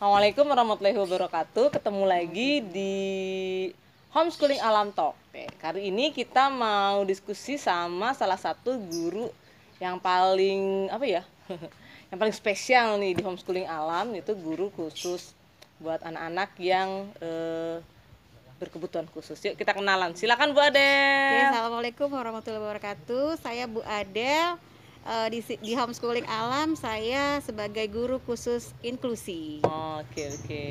Assalamualaikum warahmatullahi wabarakatuh. Ketemu lagi di Homeschooling Alam Talk. Oke, Kali ini kita mau diskusi sama salah satu guru yang paling apa ya? yang paling spesial nih di Homeschooling Alam itu guru khusus buat anak-anak yang eh, berkebutuhan khusus. Yuk kita kenalan. Silakan Bu Adel. Assalamualaikum warahmatullahi wabarakatuh. Saya Bu Adel. Eh, di, di homeschooling alam saya sebagai guru khusus inklusi. Oke oke.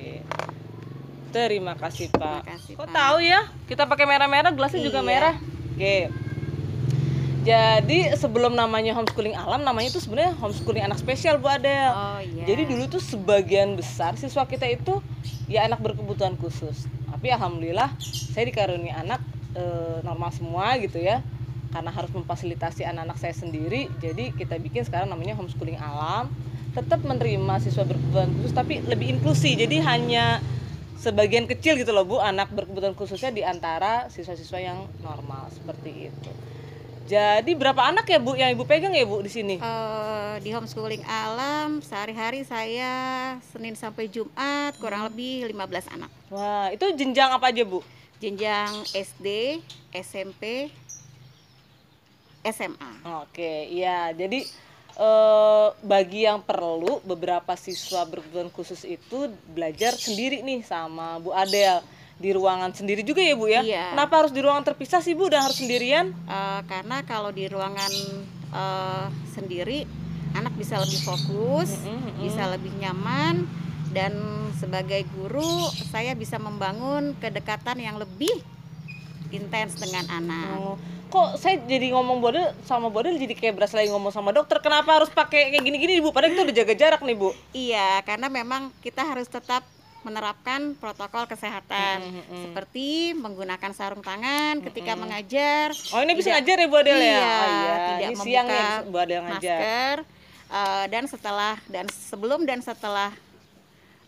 Terima kasih Pak. Terima kasih, Kok Pak. tahu ya? Kita pakai merah-merah, gelasnya juga Iya. merah. Oke. Jadi sebelum namanya homeschooling alam, namanya itu sebenarnya homeschooling anak spesial Bu Adel. Oh iya. Jadi dulu tuh sebagian besar siswa kita itu ya anak berkebutuhan khusus. Tapi alhamdulillah saya dikaruniai anak eh, normal semua gitu ya. Karena harus memfasilitasi anak-anak saya sendiri, jadi kita bikin sekarang namanya homeschooling alam. Tetap menerima siswa berkebutuhan khusus tapi lebih inklusi. Jadi hanya sebagian kecil gitu loh Bu anak berkebutuhan khususnya di antara siswa-siswa yang normal seperti itu. Jadi berapa anak ya Bu yang Ibu pegang ya Bu di sini? Eh, di homeschooling alam sehari-hari saya Senin sampai Jumat kurang lebih 15 anak. Wah, itu jenjang apa aja Bu? Jenjang SD, SMP, SMA. Oke, iya. Jadi eh, bagi yang perlu beberapa siswa berkebutuhan khusus itu belajar sendiri nih sama Bu Adel di ruangan sendiri juga ya Bu ya. Iya. Kenapa harus di ruangan terpisah sih Bu dan harus sendirian? Eh, karena kalau di ruangan eh, sendiri anak bisa lebih fokus, Mm-mm, mm-mm. bisa lebih nyaman dan sebagai guru saya bisa membangun kedekatan yang lebih intens dengan anak. Oh, kok saya jadi ngomong Bu Adel sama Bu Adel jadi kayak berasa lagi ngomong sama dokter. Kenapa harus pakai kayak gini-gini Bu? Padahal kita udah jaga jarak nih Bu. Iya, karena memang kita harus tetap menerapkan protokol kesehatan Mm-mm, mm-mm. seperti menggunakan sarung tangan ketika mengajar. Oh ini bisa Tidak- ngajar ya Bu Adel ya? Iya, Oh, iya. tidak Ini siang membuka ya Bu Adel ngajar. masker eh, dan setelah dan sebelum dan setelah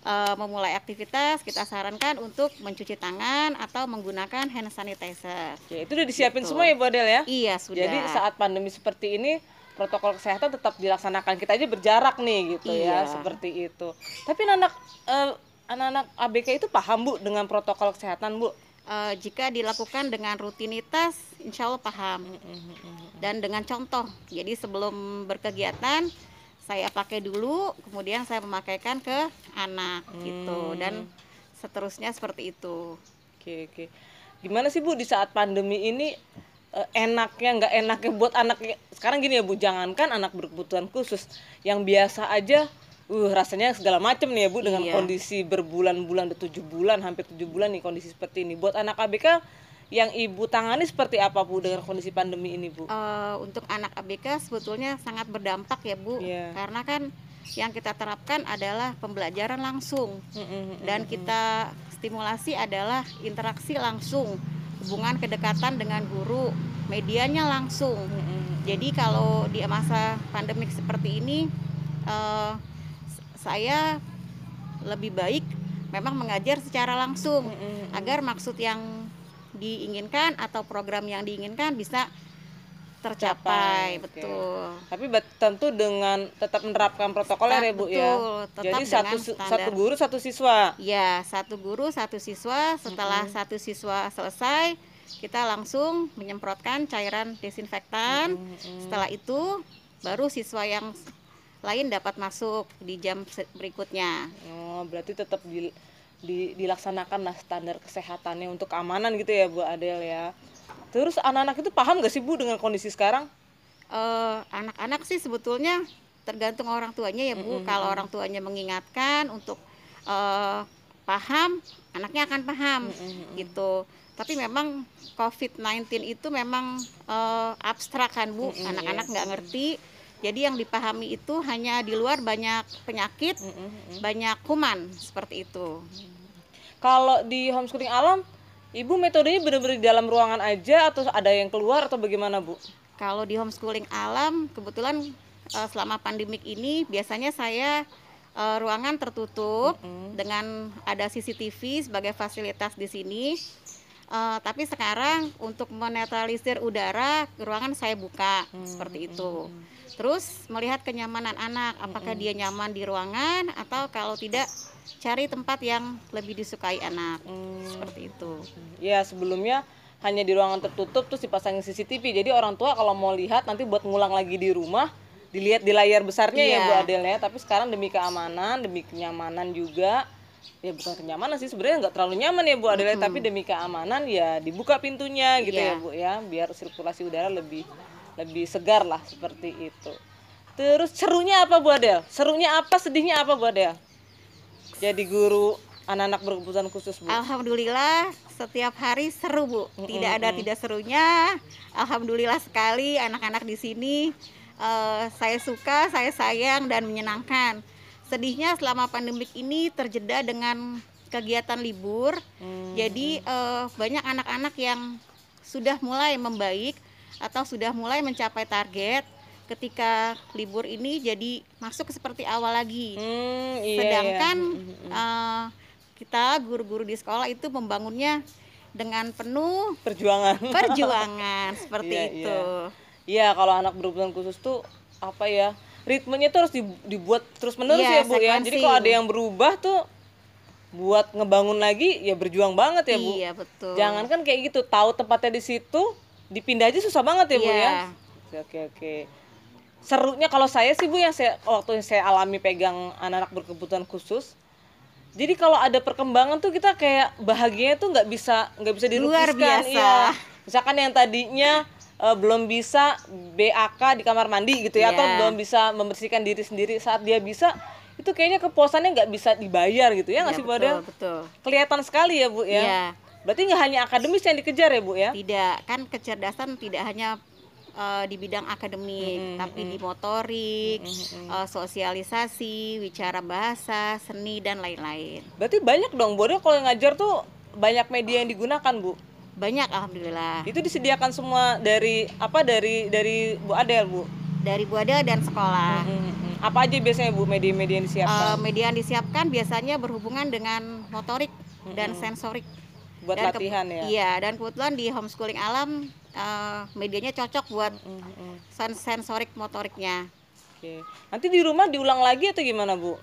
eh, memulai aktivitas kita sarankan untuk mencuci tangan atau menggunakan hand sanitizer. Oke, itu udah disiapin Gitu. semua ya Bu Adel ya? Iya sudah. Jadi saat pandemi seperti ini protokol kesehatan tetap dilaksanakan. Kita aja berjarak nih gitu ya, Iya. seperti itu. Tapi anak eh, anak-anak ABK itu paham Bu dengan protokol kesehatan Bu? Eh, jika dilakukan dengan rutinitas, insya Allah paham dan dengan contoh. Jadi sebelum berkegiatan saya pakai dulu, kemudian saya memakaikan ke anak gitu dan seterusnya seperti itu. Oke oke. Gimana sih Bu di saat pandemi ini eh, enaknya nggak enaknya buat anak sekarang gini ya Bu, jangankan anak berkebutuhan khusus yang biasa aja uh rasanya segala macam nih ya Bu dengan Iya. kondisi berbulan-bulan tujuh bulan hampir tujuh bulan nih kondisi seperti ini buat anak ABK yang ibu tangani seperti apa Bu dengan kondisi pandemi ini Bu? Eh, untuk anak ABK sebetulnya sangat berdampak ya Bu, Iya. karena kan yang kita terapkan adalah pembelajaran langsung dan kita stimulasi adalah interaksi langsung, hubungan kedekatan dengan guru, medianya langsung. Jadi kalau di masa pandemik seperti ini, s- saya lebih baik memang mengajar secara langsung agar maksud yang diinginkan atau program yang diinginkan bisa Capai, tercapai, oke. betul. Tapi bet- tentu dengan tetap menerapkan protokoler ya Bu ya. Betul, tetap Jadi satu standar. satu guru satu siswa. Ya, satu guru, satu siswa. Setelah satu siswa selesai, kita langsung menyemprotkan cairan desinfektan. Setelah itu, baru siswa yang lain dapat masuk di jam berikutnya. Oh, berarti tetap di, di- dilaksanakan lah standar kesehatannya untuk keamanan gitu ya Bu Adel ya. Terus anak-anak itu paham gak sih Bu dengan kondisi sekarang? Eh, Anak-anak sih sebetulnya tergantung orang tuanya ya Bu. Kalau orang tuanya mengingatkan untuk eh, paham, anaknya akan paham gitu. Tapi memang COVID-19 itu memang eh, abstrak kan Bu. Anak-anak nggak ngerti. Jadi yang dipahami itu hanya di luar banyak penyakit, banyak kuman seperti itu. Kalau di homeschooling alam, Ibu metodenya benar-benar di dalam ruangan aja atau ada yang keluar atau bagaimana Bu? Kalau di homeschooling alam, kebetulan eh, selama pandemik ini biasanya saya eh, ruangan tertutup dengan ada CCTV sebagai fasilitas di sini. Uh, tapi sekarang untuk menetralisir udara ruangan saya buka hmm, seperti itu. Hmm, hmm. Terus melihat kenyamanan anak, apakah dia nyaman di ruangan atau kalau tidak cari tempat yang lebih disukai anak. Hmm. Seperti itu. Ya, sebelumnya hanya di ruangan tertutup terus dipasangin CCTV. Jadi orang tua kalau mau lihat nanti buat ngulang lagi di rumah dilihat di layar besarnya yeah. ya Bu Adel ya. Tapi sekarang demi keamanan, demi kenyamanan juga ya bukan kenyamanan sih sebenarnya nggak terlalu nyaman ya Bu Adel mm -hmm. tapi demi keamanan ya dibuka pintunya gitu yeah. ya Bu ya. Biar sirkulasi udara lebih lebih segar lah seperti itu. Terus serunya apa Bu Adel? Serunya apa sedihnya apa Bu Adel? Jadi guru anak-anak berkebutuhan khusus Bu. Alhamdulillah setiap hari seru Bu. Tidak ada tidak serunya. Alhamdulillah sekali anak-anak di sini uh, saya suka saya sayang dan menyenangkan sedihnya selama pandemik ini terjeda dengan kegiatan libur hmm. jadi uh, banyak anak-anak yang sudah mulai membaik atau sudah mulai mencapai target ketika libur ini jadi masuk seperti awal lagi. Hmm, iya, Sedangkan iya. Uh, kita guru-guru di sekolah itu membangunnya dengan penuh perjuangan. Perjuangan seperti iya, itu. Iya, ya, kalau anak berkebutuhan khusus tuh apa ya? Ritmenya tuh harus dibuat terus menerus iya, ya, Bu ya. Jadi kalau ada yang berubah tuh buat ngebangun lagi ya berjuang banget ya, Bu. Iya, betul. Jangan kan kayak gitu, tahu tempatnya di situ, dipindah aja susah banget ya bu ya iya. oke oke oke serunya kalau saya sih bu yang saya waktu yang saya alami pegang anak-anak berkebutuhan khusus jadi kalau ada perkembangan tuh kita kayak bahagianya tuh nggak bisa nggak bisa dilukiskan luar biasa ya. misalkan yang tadinya uh, belum bisa BAK di kamar mandi gitu ya yeah. atau iya. belum bisa membersihkan diri sendiri saat dia bisa itu kayaknya kepuasannya nggak bisa dibayar gitu ya nggak yeah, sih betul, betul. kelihatan sekali ya bu ya yeah. Berarti nggak hanya akademis yang dikejar ya Bu ya? Tidak, kan kecerdasan tidak hanya uh, di bidang akademik, mm -hmm. tapi di motorik, mm -hmm. uh, sosialisasi, wicara bahasa, seni dan lain-lain. Berarti banyak dong Bu, kalau ngajar tuh banyak media yang digunakan Bu? Banyak alhamdulillah. Itu disediakan semua dari apa dari dari Bu Adel Bu? Dari Bu Adel dan sekolah. Mm -hmm. Apa aja biasanya Bu media-media yang disiapkan? Uh, media yang disiapkan biasanya berhubungan dengan motorik mm -hmm. dan sensorik buat dan latihan ya iya dan kebetulan di homeschooling alam uh, medianya cocok buat mm -hmm. sen sensorik motoriknya oke nanti di rumah diulang lagi atau gimana bu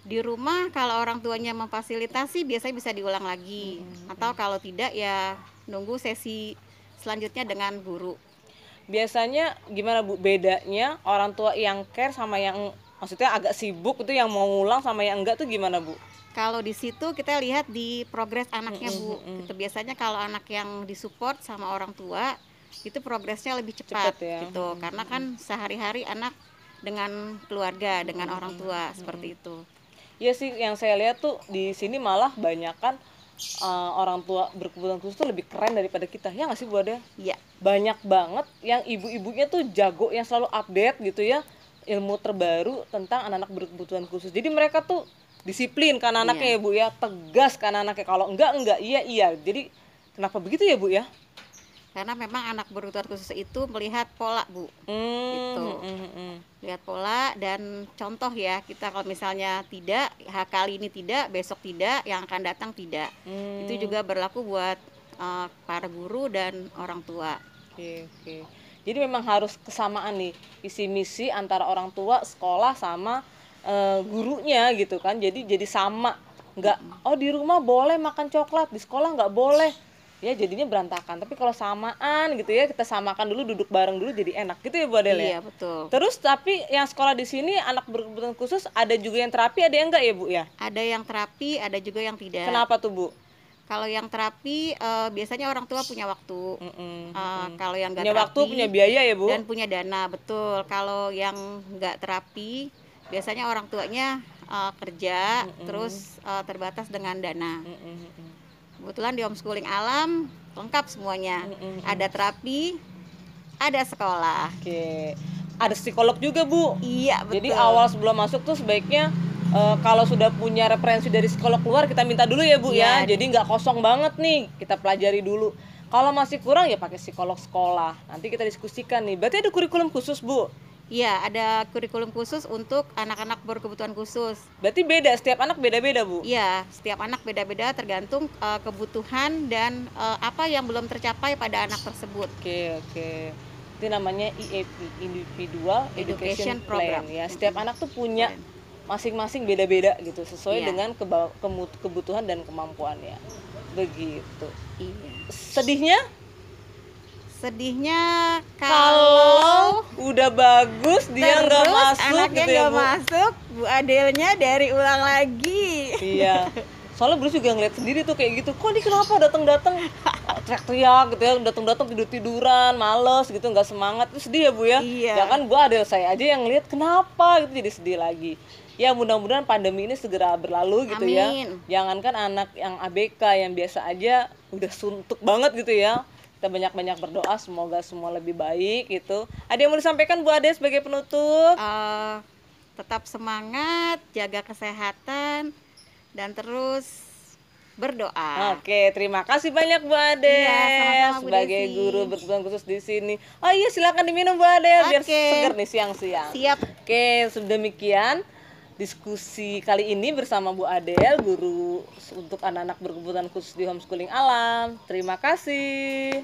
di rumah kalau orang tuanya memfasilitasi biasanya bisa diulang lagi. Mm -hmm. atau kalau tidak ya nunggu sesi selanjutnya dengan guru. Biasanya gimana bu? Bedanya orang tua yang care sama yang maksudnya agak sibuk itu yang mau ngulang sama yang enggak tuh gimana bu? Kalau di situ kita lihat di progres anaknya bu. itu biasanya kalau anak yang disupport sama orang tua itu progresnya lebih cepat, cepat ya? gitu. Karena kan sehari-hari anak dengan keluarga dengan orang tua seperti itu Iya sih yang saya lihat tuh di sini malah banyak kan uh, orang tua berkebutuhan khusus tuh lebih keren daripada kita ya nggak sih bu Ade? Iya. Banyak banget yang ibu-ibunya tuh jago yang selalu update gitu ya ilmu terbaru tentang anak-anak berkebutuhan khusus. Jadi mereka tuh disiplin kan anaknya iya. ya bu ya tegas kan anaknya kalau enggak enggak iya iya jadi kenapa begitu ya bu ya karena memang anak berkebutuhan khusus itu melihat pola bu. Hmm, itu mm, mm, mm. lihat pola dan contoh ya kita kalau misalnya tidak kali ini tidak besok tidak yang akan datang tidak. Hmm. itu juga berlaku buat uh, para guru dan orang tua. Oke okay, oke. Okay. jadi memang harus kesamaan nih visi misi antara orang tua sekolah sama uh, gurunya gitu kan. Jadi jadi sama. Nggak oh di rumah boleh makan coklat di sekolah nggak boleh ya jadinya berantakan. Tapi kalau samaan gitu ya kita samakan dulu duduk bareng dulu jadi enak. Gitu ya Bu Adele iya betul. Terus tapi yang sekolah di sini anak berkebutuhan khusus ada juga yang terapi ada yang enggak ya Bu ya? Ada yang terapi ada juga yang tidak. Kenapa tuh Bu? Kalau yang terapi uh, biasanya orang tua punya waktu. Mm -mm, uh, kalau yang enggak punya terapi waktu punya biaya ya Bu? dan punya dana betul. Kalau yang enggak terapi biasanya orang tuanya uh, kerja mm terus uh, terbatas dengan dana. Mm. Kebetulan di homeschooling alam lengkap semuanya. Ada terapi ada sekolah. Oke. Okay. ada psikolog juga bu. Iya betul. jadi awal sebelum masuk tuh sebaiknya uh, kalau sudah punya referensi dari psikolog keluar kita minta dulu ya bu ya, ya. jadi nggak kosong banget nih kita pelajari dulu. Kalau masih kurang ya pakai psikolog sekolah. Nanti kita diskusikan nih. Berarti ada kurikulum khusus bu Iya, ada kurikulum khusus untuk anak-anak berkebutuhan khusus. Berarti beda, setiap anak beda-beda, Bu? Iya, setiap anak beda-beda tergantung uh, kebutuhan dan uh, apa yang belum tercapai pada anak tersebut. Oke, oke. Itu namanya IEP, Individual Education, Education Plan Program. ya. Setiap Mm-mm. anak tuh punya masing-masing beda-beda gitu, sesuai Iya. dengan kebutuhan dan kemampuannya. Begitu. Iya. Sedihnya Sedihnya kalau udah bagus dia nggak masuk anaknya gitu ya, Bu. masuk, Bu Adelnya dari ulang lagi. Iya. Soalnya Bruce juga ngeliat sendiri tuh kayak gitu. Kok dia kenapa datang-datang oh, teriak-teriak gitu ya, datang-datang tidur-tiduran, males gitu, nggak semangat. Itu sedih ya Bu ya. Iya. Jangan gua ada saya aja yang lihat kenapa gitu jadi sedih lagi. Ya mudah-mudahan pandemi ini segera berlalu gitu ya. Amin. Jangankan anak yang ABK yang biasa aja udah suntuk banget gitu ya. Kita banyak-banyak berdoa semoga semua lebih baik gitu. Ada yang mau disampaikan Bu Ade sebagai penutup? Eh, tetap semangat, jaga kesehatan, dan terus berdoa. Oke, terima kasih banyak Bu Ade Iya, sama-sama, Bu sebagai Desi. guru berkebutuhan khusus di sini. Oh iya, silakan diminum Bu Ade biar Oke. seger nih siang-siang. Siap. Oke, sedemikian diskusi kali ini bersama Bu Adel, guru untuk anak-anak berkebutuhan khusus di homeschooling alam. Terima kasih.